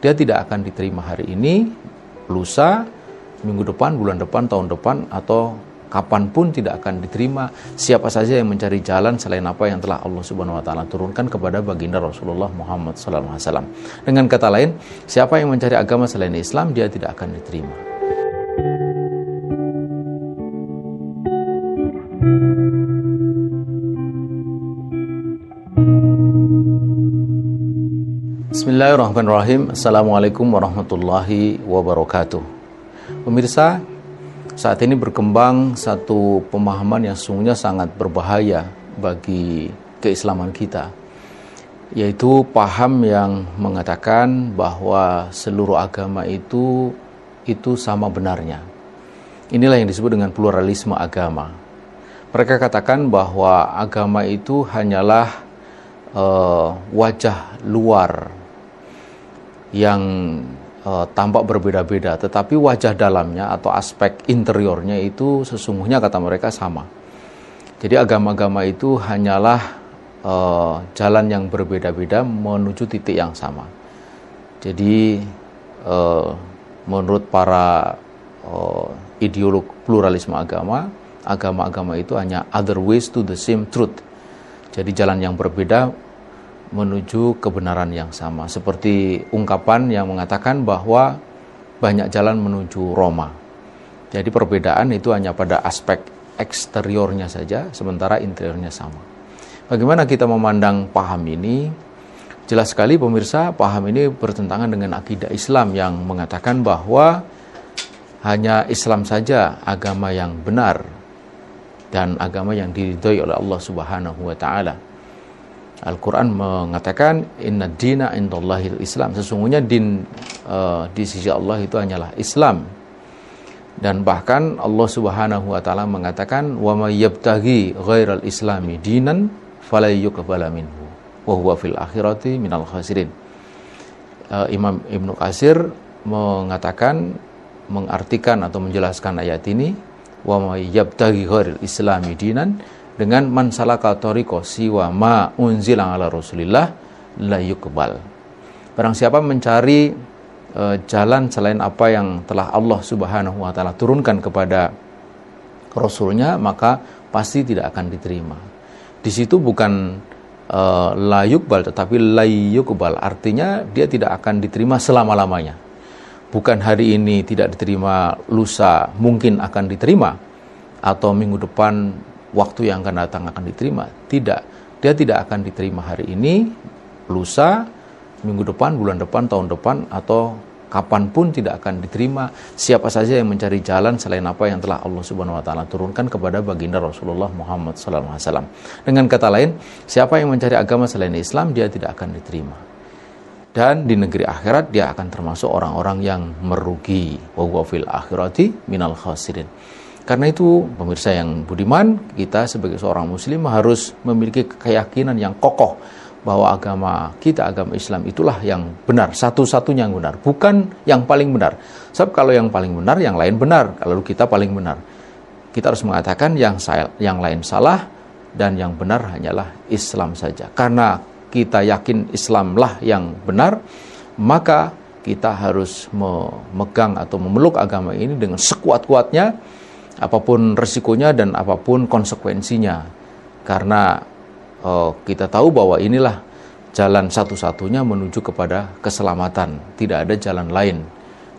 dia tidak akan diterima hari ini, lusa, minggu depan, bulan depan, tahun depan, atau kapan pun tidak akan diterima siapa saja yang mencari jalan selain apa yang telah Allah Subhanahu wa taala turunkan kepada baginda Rasulullah Muhammad wasallam. Dengan kata lain, siapa yang mencari agama selain Islam dia tidak akan diterima. Bismillahirrahmanirrahim. Assalamualaikum warahmatullahi wabarakatuh. Pemirsa, saat ini berkembang satu pemahaman yang sesungguhnya sangat berbahaya bagi keislaman kita yaitu paham yang mengatakan bahwa seluruh agama itu itu sama benarnya. Inilah yang disebut dengan pluralisme agama. Mereka katakan bahwa agama itu hanyalah uh, wajah luar yang uh, tampak berbeda-beda, tetapi wajah dalamnya atau aspek interiornya itu sesungguhnya kata mereka sama. Jadi agama-agama itu hanyalah uh, jalan yang berbeda-beda menuju titik yang sama. Jadi uh, menurut para uh, ideolog pluralisme agama, agama-agama itu hanya other ways to the same truth. Jadi jalan yang berbeda menuju kebenaran yang sama. Seperti ungkapan yang mengatakan bahwa banyak jalan menuju Roma. Jadi perbedaan itu hanya pada aspek eksteriornya saja, sementara interiornya sama. Bagaimana kita memandang paham ini? Jelas sekali pemirsa, paham ini bertentangan dengan akidah Islam yang mengatakan bahwa hanya Islam saja agama yang benar dan agama yang diridhoi oleh Allah Subhanahu wa taala. Al-Quran mengatakan inna dina indallahil Islam. Sesungguhnya din uh, di sisi Allah itu hanyalah Islam. Dan bahkan Allah Subhanahu wa taala mengatakan wa may yabtaghi ghairal islami dinan falayyuqbala minhu wa huwa fil akhirati minal khasirin. Uh, Imam Ibnu Qasir mengatakan mengartikan atau menjelaskan ayat ini wa may yabtaghi ghairal islami dinan dengan man salaka siwa ma unzila ala rasulillah la yukbal. Barang siapa mencari e, jalan selain apa yang telah Allah Subhanahu wa taala turunkan kepada rasulnya maka pasti tidak akan diterima. Di situ bukan e, la yukbal tetapi la yukbal artinya dia tidak akan diterima selama-lamanya. Bukan hari ini tidak diterima, lusa mungkin akan diterima atau minggu depan waktu yang akan datang akan diterima. Tidak, dia tidak akan diterima hari ini, lusa, minggu depan, bulan depan, tahun depan, atau kapan pun tidak akan diterima siapa saja yang mencari jalan selain apa yang telah Allah Subhanahu wa taala turunkan kepada baginda Rasulullah Muhammad sallallahu alaihi wasallam. Dengan kata lain, siapa yang mencari agama selain Islam dia tidak akan diterima. Dan di negeri akhirat dia akan termasuk orang-orang yang merugi. Wa fil akhirati minal khasirin. Karena itu, pemirsa yang budiman, kita sebagai seorang muslim harus memiliki keyakinan yang kokoh bahwa agama kita, agama Islam itulah yang benar, satu-satunya yang benar, bukan yang paling benar. Sebab kalau yang paling benar, yang lain benar, kalau kita paling benar. Kita harus mengatakan yang yang lain salah dan yang benar hanyalah Islam saja. Karena kita yakin Islamlah yang benar, maka kita harus memegang atau memeluk agama ini dengan sekuat-kuatnya apa pun resikonya dan apa pun konsekuensinya. Karena uh, kita tahu bahwa inilah jalan satu-satunya menuju kepada keselamatan. Tidak ada jalan lain.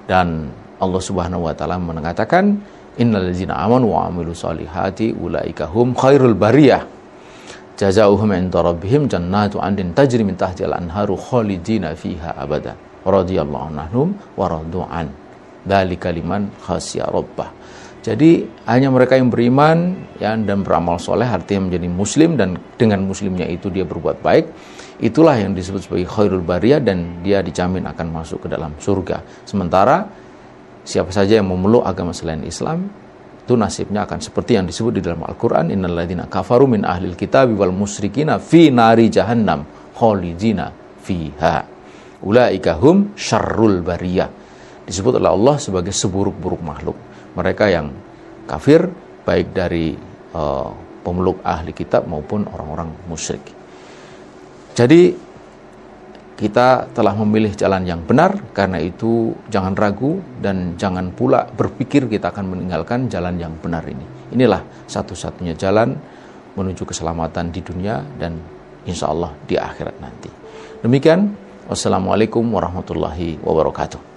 Dan Allah Subhanahu wa taala mengatakan innalladzina amanu wa amilu solihati ulaika hum khairul bariyah jazaohum inda rabbihim jannatu andin tajri min tahtiha anharu khalidina fiha abada radhiyallahu anhum wa radu'an dzalika liman khasya rabbah jadi hanya mereka yang beriman ya, dan beramal soleh artinya menjadi muslim dan dengan muslimnya itu dia berbuat baik. Itulah yang disebut sebagai khairul bariyah dan dia dijamin akan masuk ke dalam surga. Sementara siapa saja yang memeluk agama selain Islam itu nasibnya akan seperti yang disebut di dalam Al-Qur'an innalladzina kafaru min ahlil kitabi wal musyrikina fi nari jahannam khalidina fiha. Ulaika hum syarrul bariyah. Disebut oleh Allah sebagai seburuk-buruk makhluk mereka yang kafir baik dari uh, pemeluk ahli kitab maupun orang-orang musyrik. Jadi kita telah memilih jalan yang benar, karena itu jangan ragu dan jangan pula berpikir kita akan meninggalkan jalan yang benar ini. Inilah satu-satunya jalan menuju keselamatan di dunia dan insya Allah di akhirat nanti. Demikian, wassalamualaikum warahmatullahi wabarakatuh.